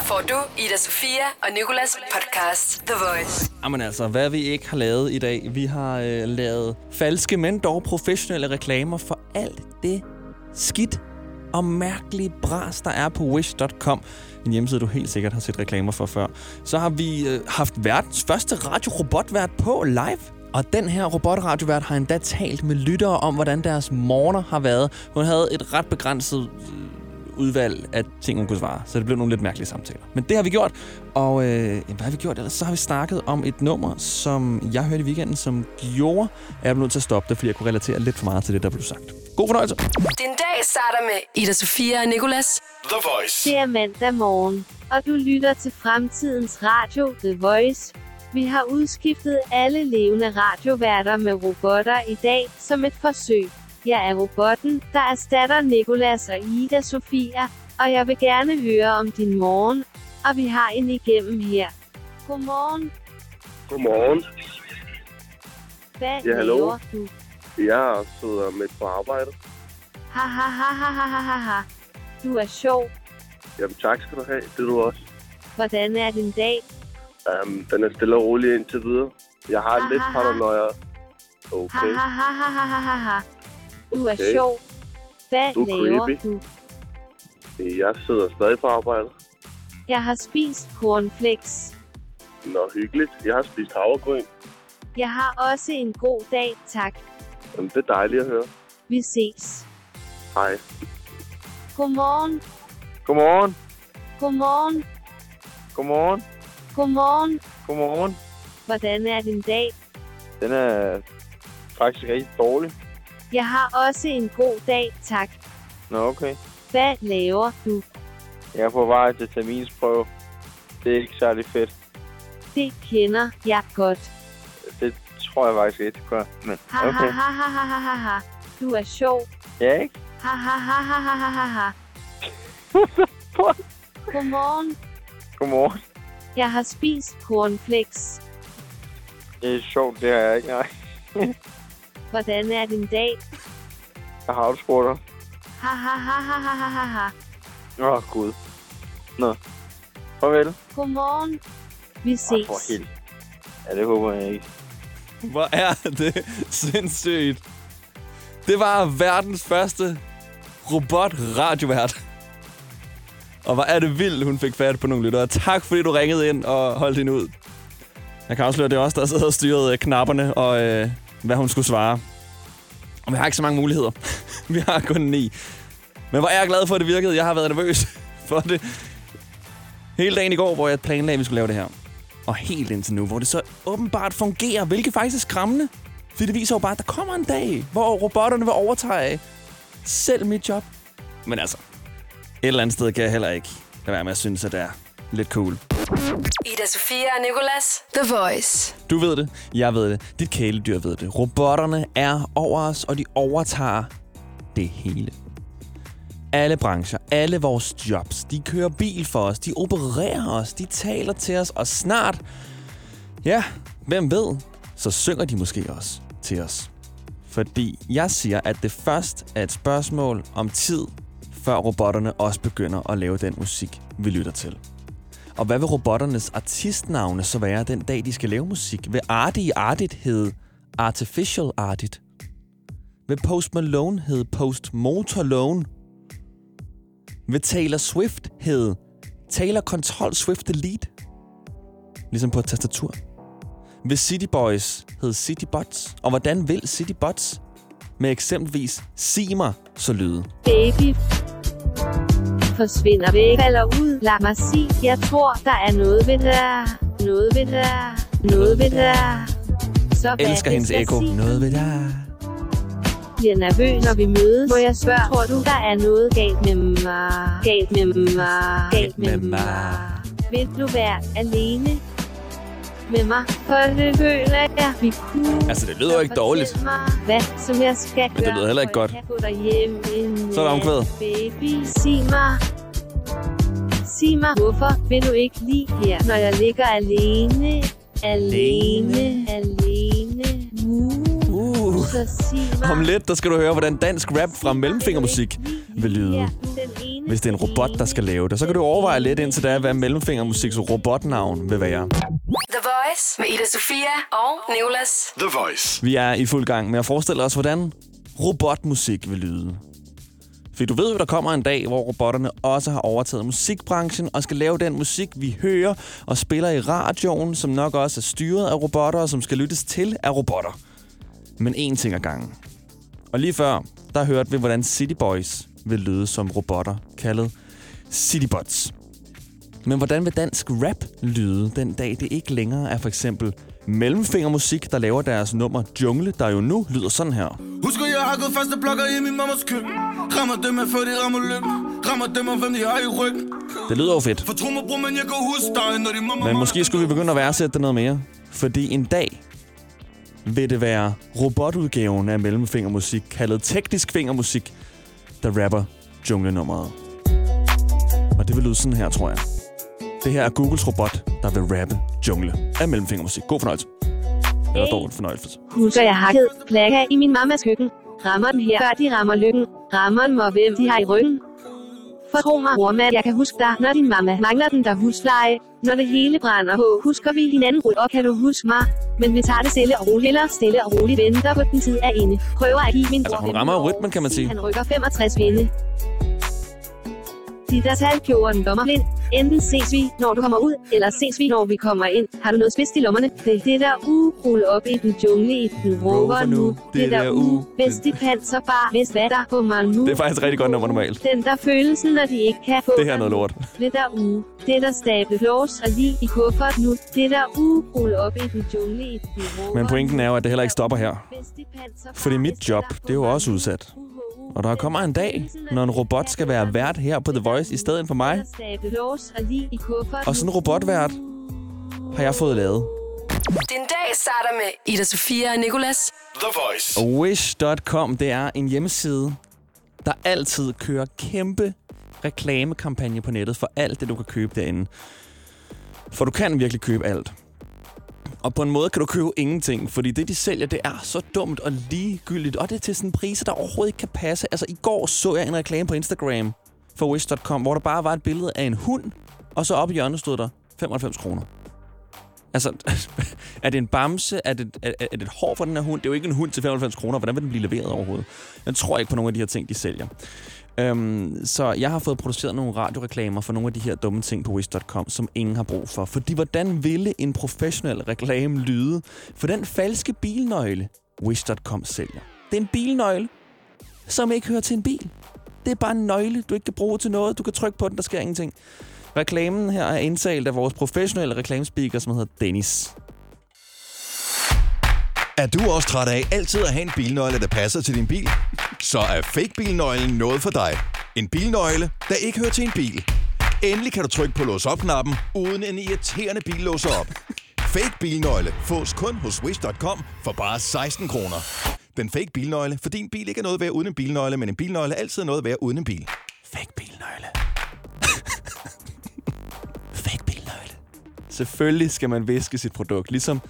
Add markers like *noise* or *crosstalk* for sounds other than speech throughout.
Her får du Ida Sofia og Nikolas podcast The Voice. Jamen altså, hvad vi ikke har lavet i dag. Vi har øh, lavet falske, men dog professionelle reklamer for alt det skidt og mærkelige bras, der er på wish.com. En hjemmeside, du helt sikkert har set reklamer for før. Så har vi øh, haft verdens første radiorobotvært på live. Og den her robotradiovært har endda talt med lyttere om, hvordan deres morgener har været. Hun havde et ret begrænset øh, udvalg af ting, hun kunne svare. Så det blev nogle lidt mærkelige samtaler. Men det har vi gjort. Og øh, hvad har vi gjort ellers? Så har vi snakket om et nummer, som jeg hørte i weekenden, som gjorde, at jeg blev nødt til at stoppe det, fordi jeg kunne relatere lidt for meget til det, der blev sagt. God fornøjelse. Din dag starter med Ida Sofia og Nikolas. The Voice. Det er mandag morgen, og du lytter til fremtidens radio, The Voice. Vi har udskiftet alle levende radioværter med robotter i dag som et forsøg. Jeg er robotten, der erstatter Nikolas og Ida Sofia, og jeg vil gerne høre om din morgen, og vi har en igennem her. Godmorgen. Godmorgen. Hvad Ja, hallo? laver du? Jeg sidder midt på arbejde. Ha ha ha ha ha ha ha ha. Du er sjov. Jamen tak skal du have. Det er du også. Hvordan er din dag? Um, den er stille og rolig indtil videre. Jeg har Ha, lidt paranoia. Okay. ha ha ha ha ha ha ha. Du er Okay. sjov. Hvad Du er laver creepy. du? Jeg sidder stadig på arbejde. Jeg har spist cornflakes. Nå, hyggeligt. Jeg har spist havregryn. Jeg har også en god dag, tak. Jamen, det er dejligt at høre. Vi ses. Hej. Godmorgen. Godmorgen. Godmorgen. Godmorgen. Godmorgen. Godmorgen. Hvordan er din dag? Den er faktisk rigtig dårlig. Jeg har også en god dag, tak. Nå, okay. Hvad laver du? Jeg er på vej til terminsprøve. Det er ikke særlig fedt. Det kender jeg godt. Det tror jeg faktisk ikke, det gør. Men Ha ha ha ha ha ha ha ha. Du er sjov. Ja, ikke? Ha ha ha ha ha ha ha ha. *laughs* Godmorgen. Godmorgen. Jeg har spist cornflakes. Det er sjovt, det har jeg ikke. Nej. *laughs* Hvordan er din dag? Jeg har spurgt dig. Ha ha ha ha ha ha ha ha. Åh, oh, Gud. Nå. Farvel. Godmorgen. Vi ses. for helt. Ja, det håber jeg ikke. Hvor er det sindssygt. Det var verdens første robot-radiovært. Og hvor er det vildt, hun fik fat på nogle lyttere. Tak fordi du ringede ind og holdt hende ud. Jeg kan afsløre, at det er os, der sidder og styret øh, knapperne og øh, hvad hun skulle svare. Og vi har ikke så mange muligheder. *laughs* vi har kun ni. Men hvor er jeg glad for, at det virkede. Jeg har været nervøs *laughs* for det. Hele dagen i går, hvor jeg planlagde, at vi skulle lave det her. Og helt indtil nu, hvor det så åbenbart fungerer, hvilket faktisk er skræmmende. Fordi det viser jo bare, at der kommer en dag, hvor robotterne vil overtage selv mit job. Men altså, et eller andet sted kan jeg heller ikke lade være med at synes, at det er lidt cool. Ida Sofia og Nikolas. The Voice. Du ved det, jeg ved det, dit kæledyr ved det. Robotterne er over os, og de overtager det hele. Alle brancher, alle vores jobs, de kører bil for os, de opererer os, de taler til os, og snart, ja, hvem ved, så synger de måske også til os. Fordi jeg siger, at det først er et spørgsmål om tid, før robotterne også begynder at lave den musik, vi lytter til. Og hvad vil robotternes artistnavne så være den dag, de skal lave musik? Vil Artie Artit hedde Artificial Artit? Vil Post Malone hedde Post Motorlone? Vil Taylor Swift hedde Taylor Control Swift Delete? Ligesom på et tastatur. Vil City Boys hedde City Bots? Og hvordan vil City Bots med eksempelvis Simer så lyde? Baby. Forsvinder væk, falder ud. Lad mig sige, jeg tror, der er noget ved der. Noget ved der. Noget ved der. Så Elsker hendes ekko. Noget ved dig. bliver nervøs, når vi mødes. Må jeg spørge, tror du, der er noget galt med mig? Galt med mig? Galt med mig? Vil du være alene med mig? For det føler jeg, vi kunne. Altså, det lyder jo ikke dårligt. Mig, Hvad som jeg skal det gøre, lyder heller ikke godt. Så er der omkvædet. Baby, sig mig. Sig mig, hvorfor vil du ikke lige her, når jeg ligger alene? Alene, alene. Uh. Uh. Så sig mig. Om lidt, der skal du høre, hvordan dansk rap fra mellemfingermusik vil lyde. Hvis det er en robot, der skal lave det. Så kan du overveje lidt indtil da, hvad mellemfingermusiks robotnavn vil være. Voice med Ida Sofia og Nicolas. The Voice. Vi er i fuld gang med at forestille os, hvordan robotmusik vil lyde. For du ved jo, der kommer en dag, hvor robotterne også har overtaget musikbranchen og skal lave den musik, vi hører og spiller i radioen, som nok også er styret af robotter og som skal lyttes til af robotter. Men én ting ad gangen. Og lige før, der hørte vi, hvordan City Boys vil lyde som robotter, kaldet Citybots. Men hvordan vil dansk rap lyde den dag, det ikke længere er for eksempel Mellemfingermusik, der laver deres nummer Jungle, der jo nu lyder sådan her. Husker jeg har gået faste blokker i min mammas køkken Rammer dem af før de rammer lykken Rammer dem af hvem de har i ryggen Det lyder jo fedt. For tro mig bror, men jeg kan huske dig Når de mamma Men måske skulle vi begynde at værdsætte det noget mere. Fordi en dag vil det være robotudgaven af mellemfingermusik, kaldet teknisk fingermusik, der rapper junglenummeret. Og det vil lyde sådan her, tror jeg. Det her er Googles robot, der vil rappe jungle af mellemfingermusik. God fornøjelse. Eller dårlig fornøjelse. Husker jeg hakket plakker i min mammas køkken. Rammer den her, før de rammer lykken. Rammer den mig, hvem de har i ryggen. For tro mig, bror, mand, jeg kan huske dig, når din mamma mangler den der husleje. Når det hele brænder på, husker vi hinanden rul, og kan du huske mig? Men vi tager det stille og roligt, eller stille og roligt venter på den tid er inde. Prøver at give min Altså, bror hun rammer rytmen, kan man sige. Han rykker 65 vinde. De der tal gjorde den dommer blind. Enten ses vi, når du kommer ud, eller ses vi, når vi kommer ind. Har du noget spidst i lommerne? Det er det der u, rulle op i den jungle i den rover nu. Det der u, bedst i panser bare, hvis hvad der på mig nu. Det er faktisk rigtig godt nummer normalt. Den der følelsen, når de ikke kan få Det her er noget lort. Det der u, det der stable flås og lige i kuffert nu. Det der u, rulle op i den jungle i den rover Men pointen er jo, at det heller ikke stopper her. Fordi mit hvis job, det er jo også udsat. Og der kommer en dag, når en robot skal være vært her på The Voice i stedet for mig. Og sådan en robotvært har jeg fået lavet. Din dag starter med Ida Sofia og Nicolas. The Voice. Wish.com, det er en hjemmeside, der altid kører kæmpe reklamekampagne på nettet for alt det, du kan købe derinde. For du kan virkelig købe alt. Og på en måde kan du købe ingenting, fordi det, de sælger, det er så dumt og ligegyldigt. Og det er til sådan priser, der overhovedet ikke kan passe. Altså, i går så jeg en reklame på Instagram for Wish.com, hvor der bare var et billede af en hund, og så oppe i hjørnet stod der 95 kroner. Altså, *laughs* er det en bamse? Er det, er, er det et hår for den her hund? Det er jo ikke en hund til 95 kroner. Hvordan vil den blive leveret overhovedet? Jeg tror ikke på nogen af de her ting, de sælger. Øhm, så jeg har fået produceret nogle radioreklamer for nogle af de her dumme ting på Wish.com, som ingen har brug for. Fordi hvordan ville en professionel reklame lyde for den falske bilnøgle, Wish.com sælger? Det er en bilnøgle, som ikke hører til en bil. Det er bare en nøgle, du ikke kan bruge til noget. Du kan trykke på den, der sker ingenting. Reklamen her er indtalt af vores professionelle reklamespeaker, som hedder Dennis. Er du også træt af altid at have en bilnøgle, der passer til din bil? Så er fake bilnøglen noget for dig. En bilnøgle, der ikke hører til en bil. Endelig kan du trykke på lås op-knappen, uden en irriterende bil låser op. Fake bilnøgle fås kun hos Wish.com for bare 16 kroner. Den fake bilnøgle, for din bil ikke er noget værd uden en bilnøgle, men en bilnøgle er altid noget værd uden en bil. Fake bilnøgle. *laughs* Fake bilnøgle. Selvfølgelig skal man væske sit produkt, ligesom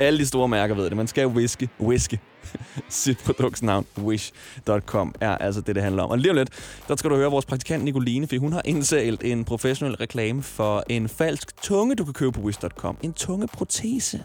Alle de store mærker ved det. Man skal whiske, whiske *laughs* sit produktsnavn. Wish.com er altså det, det handler om. Og lige om lidt, der skal du høre vores praktikant Nicoline, for hun har indsat en professionel reklame for en falsk tunge, du kan købe på Wish.com. En tungeprotese.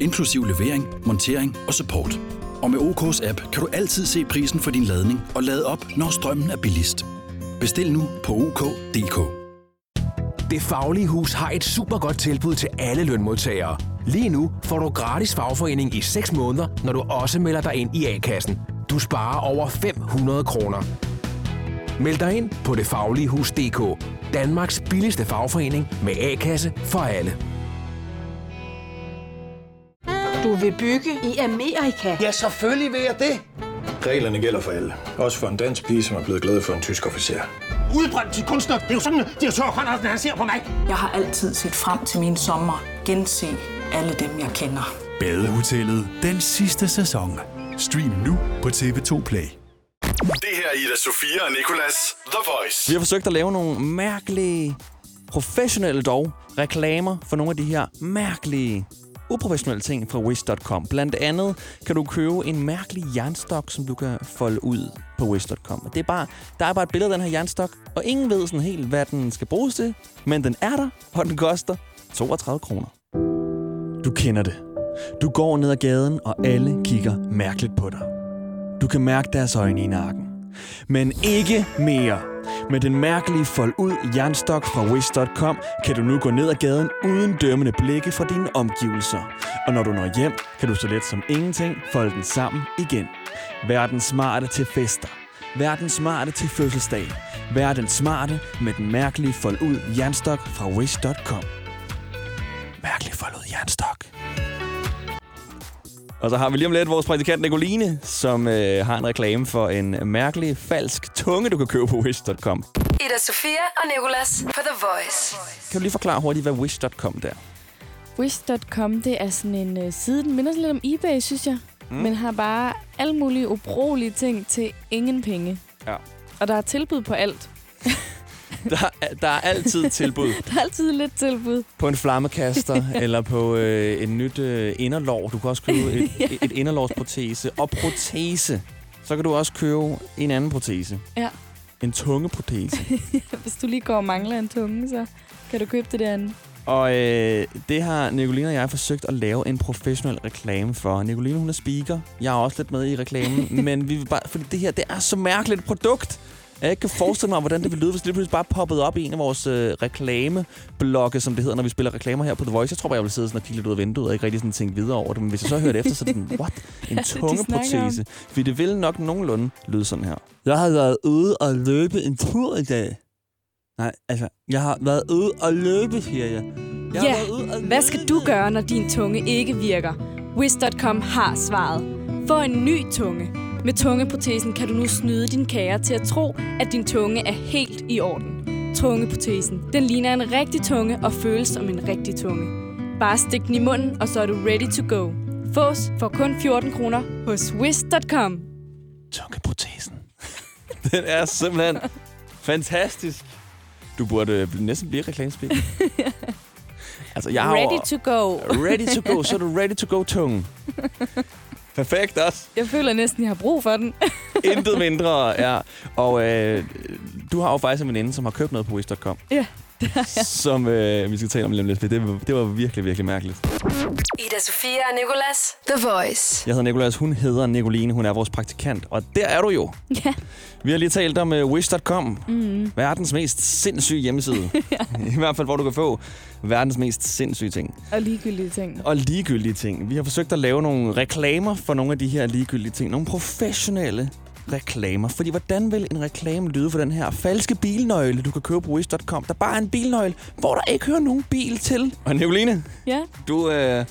inklusiv levering, montering og support. Og med OK's app kan du altid se prisen for din ladning og lade op, når strømmen er billigst. Bestil nu på OK.dk. Det Faglige Hus har et super godt tilbud til alle lønmodtagere. Lige nu får du gratis fagforening i 6 måneder, når du også melder dig ind i A-kassen. Du sparer over 500 kroner. Meld dig ind på detfagligehus.dk. Danmarks billigste fagforening med A-kasse for alle. Du vil bygge i Amerika? Ja, selvfølgelig vil jeg det. Reglerne gælder for alle. Også for en dansk pige, som er blevet glad for en tysk officer. Udbrændt til kunstner. Det er jo sådan, direktør Conradsen, han ser på mig. Jeg har altid set frem til min sommer. Gense alle dem, jeg kender. Badehotellet den sidste sæson. Stream nu på TV2 Play. Det her er Ida Sofia og Nicolas The Voice. Vi har forsøgt at lave nogle mærkelige, professionelle dog, reklamer for nogle af de her mærkelige, uprofessionelle ting fra Wish.com. Blandt andet kan du købe en mærkelig jernstok, som du kan folde ud på Wish.com. Det er bare, der er bare et billede af den her jernstok, og ingen ved sådan helt, hvad den skal bruges til. Men den er der, og den koster 32 kroner. Du kender det. Du går ned ad gaden, og alle kigger mærkeligt på dig. Du kan mærke deres øjne i nakken. Men ikke mere. Med den mærkelige fold ud jernstok fra Wish.com kan du nu gå ned ad gaden uden dømmende blikke fra dine omgivelser. Og når du når hjem, kan du så let som ingenting folde den sammen igen. Vær den smarte til fester. Vær den smarte til fødselsdag. Vær den smarte med den mærkelige fold ud jernstok fra Wish.com. Mærkelig fold ud jernstok. Og så har vi lige om lidt vores praktikant Nicoline, som øh, har en reklame for en mærkelig, falsk tunge, du kan købe på Wish.com. Ida Sofia og Nicolas på The Voice. Kan du lige forklare hurtigt, hvad Wish.com der? Wish.com, det er sådan en uh, side, den minder sådan lidt om eBay, synes jeg. Mm. Men har bare alle mulige ubrugelige ting til ingen penge. Ja. Og der er tilbud på alt. *laughs* *laughs* Der, er- der er altid tilbud *laughs* Der er altid lidt tilbud. på en flammekaster, *laughs* eller på øh, en nyt øh, inderlov. Du kan også købe et, Ja. et inderlovsprotese. Og protese. Så kan du også købe en anden protese. Ja. En tungeprotese. Hvis du lige går og mangler en tunge, så kan du købe det derinde. Og øh, det har Nicoline og jeg forsøgt at lave en professionel reklame for. Nicoline, hun er speaker. Jeg er også lidt med i reklamen. men vi vil bare, fordi det her, det er så mærkeligt et produkt. Jeg ikke kan forestille mig, hvordan det vil lyde, hvis det lige pludselig bare poppede op i en af vores øh, reklameblogge, som det hedder, når vi spiller reklamer her på The Voice. Jeg tror bare, jeg vil sidde sådan og kigge lidt ud af vinduet og ikke rigtig sådan tænke videre over det. Men hvis jeg så hører det efter, så er det sådan, *laughs* what? En om? tungeprotese. Fordi det vil nok nogenlunde lyde sådan her. Jeg har været ude og løbe en tur i dag. Nej, altså, jeg har været ude og løbe, siger jeg. Jeg Ja, og hvad skal du gøre, når din tunge ikke virker? Wish.com har svaret. Få en ny tunge. Med tungeprotesen kan du nu snyde din kære til at tro, at din tunge er helt i orden. Tungeprotesen. Den ligner en rigtig tunge og føles som en rigtig tunge. Bare stik den i munden, og så er du ready to go. Fås for kun 14 kroner hos Wish.com. Tungeprotesen. *laughs* Den er simpelthen fantastisk. Du burde øh, næsten blive reklamespeaker. *laughs* altså, jeg har Ready to go. Ready to go. Så er du ready to go tunge. *laughs* Perfekt også. Jeg føler næsten, jeg har brug for den. *laughs* Intet mindre, ja. Og øh, du har jo faktisk en veninde, som har købt noget på Wish.com. Ja, *laughs* Som øh, vi skal tale om lidt. Det, var- det var virkelig, virkelig mærkeligt. Ida Sofia og Nicolas. The Voice. Jeg hedder Nikolas, hun hedder Nicoline, hun er vores praktikant. Og der er du jo. Ja. Vi har lige talt om uh, Wish.com. Mm. Verdens mest sindssyge hjemmeside. *laughs* I hvert fald, hvor du kan få verdens mest sindssyge ting. Og ligegyldige ting. Og ligegyldige ting. Vi har forsøgt at lave nogle reklamer for nogle af de her ligegyldige ting. Nogle professionelle reklamer. Fordi hvordan vil en reklame lyde for den her falske bilnøgle, du kan købe på Wish.com? Der bare er en bilnøgle, hvor der ikke hører nogen bil til. Og Nicoline, Ja, du, øh,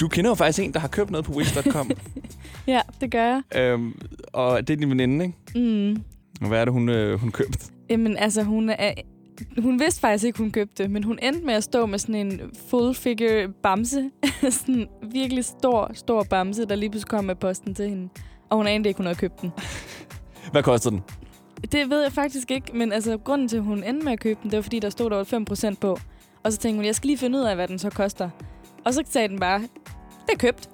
du kender jo faktisk en, der har købt noget på Wish.com. *laughs* ja, det gør jeg. øhm, og det er din veninde, ikke? Mm. Og hvad er det, hun, øh, hun købte? Jamen, altså, hun er... Hun vidste faktisk ikke, hun købte men hun endte med at stå med sådan en full figure bamse. *laughs* sådan en virkelig stor, stor bamse, der lige pludselig kom med posten til hende. Og hun anede ikke, hun havde købt den. *laughs* Hvad koster den? Det ved jeg faktisk ikke, men altså, grunden til, at hun endte med at købe den, det var, fordi der stod der var 5% på. Og så tænkte hun, jeg skal lige finde ud af, hvad den så koster. Og så sagde den bare, det er købt.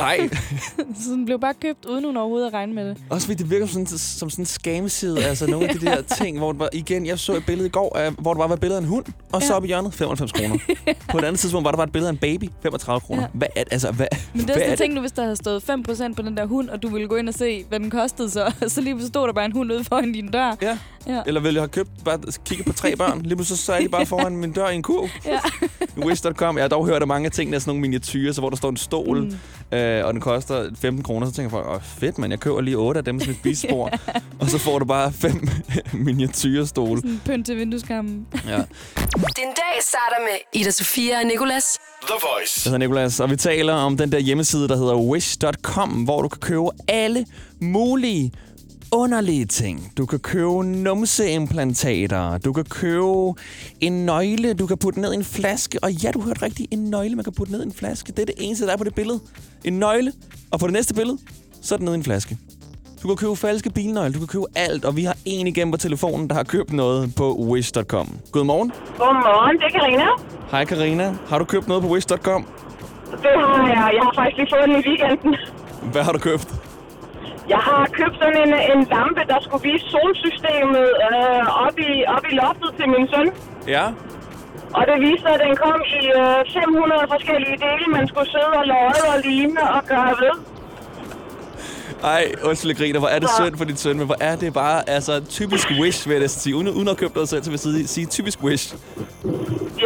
Nej. *laughs* så den blev bare købt, uden hun overhovedet at regne med det. Også fordi det virker som sådan, som sådan en scam-side. Altså nogle af de der *laughs* ting, hvor det var, igen, jeg så et billede i går, af, hvor der bare var et billede af en hund, og så Ja. op i hjørnet, 95 kroner. *laughs* På et andet tidspunkt var der bare et billede af en baby, 35 kroner. Ja. Hvad er, altså, hvad, Men det er sådan, tænk nu, hvis der havde stået 5% på den der hund, og du ville gå ind og se, hvad den kostede så. Så lige pludselig stod der bare en hund ude foran din dør. Ja. Ja. Eller ville jeg have købt, bare kigge på tre børn, lige pludselig så er de bare *laughs* foran min dør i en kurv. Ja. Wish.com. Jeg har dog hørt af mange ting, der er sådan nogle miniatyrer, så hvor der står en stol, mm. øh, og den koster 15 kroner, så tænker folk, åh fedt, men jeg køber lige 8 af dem som et *laughs* spisebord, og så får du bare fem *laughs* miniatyrstole. Sådan pynt til vindueskammen. Ja. Din dag starter med Ida Sofia og Nicolas. The Voice. Jeg hedder Nicolas, og vi taler om den der hjemmeside, der hedder wish.com, hvor du kan købe alle mulige underlige ting. Du kan købe numseimplantater, du kan købe en nøgle, du kan putte ned i en flaske. Og ja, du hørte rigtigt, en nøgle, man kan putte ned i en flaske. Det er det eneste, der er på det billede. En nøgle, og på det næste billede, så er den ned i en flaske. Du kan købe falske bilnøgler, du kan købe alt, og vi har en igennem på telefonen, der har købt noget på wish.com. Godmorgen. Godmorgen, det er Karina. Hej Karina. Har du købt noget på wish.com? Det har jeg. Jeg har faktisk lige fået den i weekenden. Hvad har du købt? Jeg har købt sådan en, en lampe, der skulle vise solsystemet øh, op, i, op i loftet til min søn. Ja. Og det viste at den kom i øh, 500 forskellige dele, man skulle sidde og lodde og lime og gøre ved. Ej, undskyld, griner. Hvor er det synd for din søn, men hvor er det bare altså, typisk wish, vil jeg næsten sige. Uden, uden at købe noget selv, så vil jeg sige, typisk wish.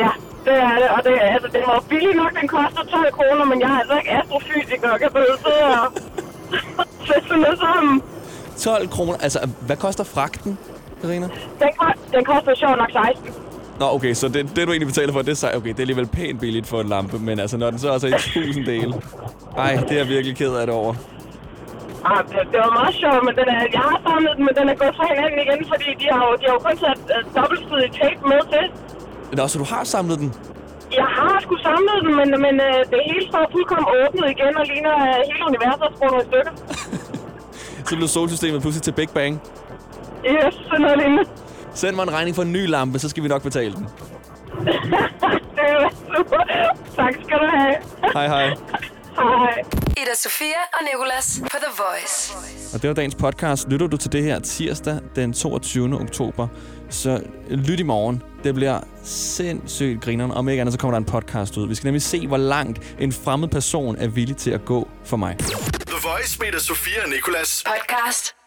Ja, det er det. Og det, altså, den var billig nok, den koster 12 kroner, men jeg er altså ikke astrofysiker og kan sidde og *laughs* sådan noget sammen. 12 kroner. Altså, hvad koster fragten, Karina? Den, den koster sjovt nok 16. Nå, okay, så det, det du egentlig betaler for, det er, sej- okay, det er alligevel pænt billigt for en lampe, men altså, når den så også er i 1000 dele. Ej, det er jeg virkelig ked af det over. Ah, det, det var meget sjovt, men den er, jeg har samlet den, men den er gået fra hinanden igen, fordi de har jo, de har jo kun taget uh, dobbeltsidig tape med til. Nå, så du har samlet den? Jeg har sgu samlet den, men, men uh, det hele står fuldkommen åbnet igen og ligner uh, hele universet er sprunget i stykker. *laughs* Så blev solsystemet pludselig til Big Bang. Yes, sådan noget lignende. Send mig en regning for en ny lampe, så skal vi nok betale den. *laughs* det er super. Tak skal du have. Hej, hej. Hej. Ida Sofia og Nicolas på The Voice. Og det var dagens podcast. Lytter du til det her tirsdag den 22. oktober, så lyt i morgen. Det bliver sindssygt grineren. Om ikke andet, så kommer der en podcast ud. Vi skal nemlig se, hvor langt en fremmed person er villig til at gå for mig. The Voice med Sofia og Nicolas. Podcast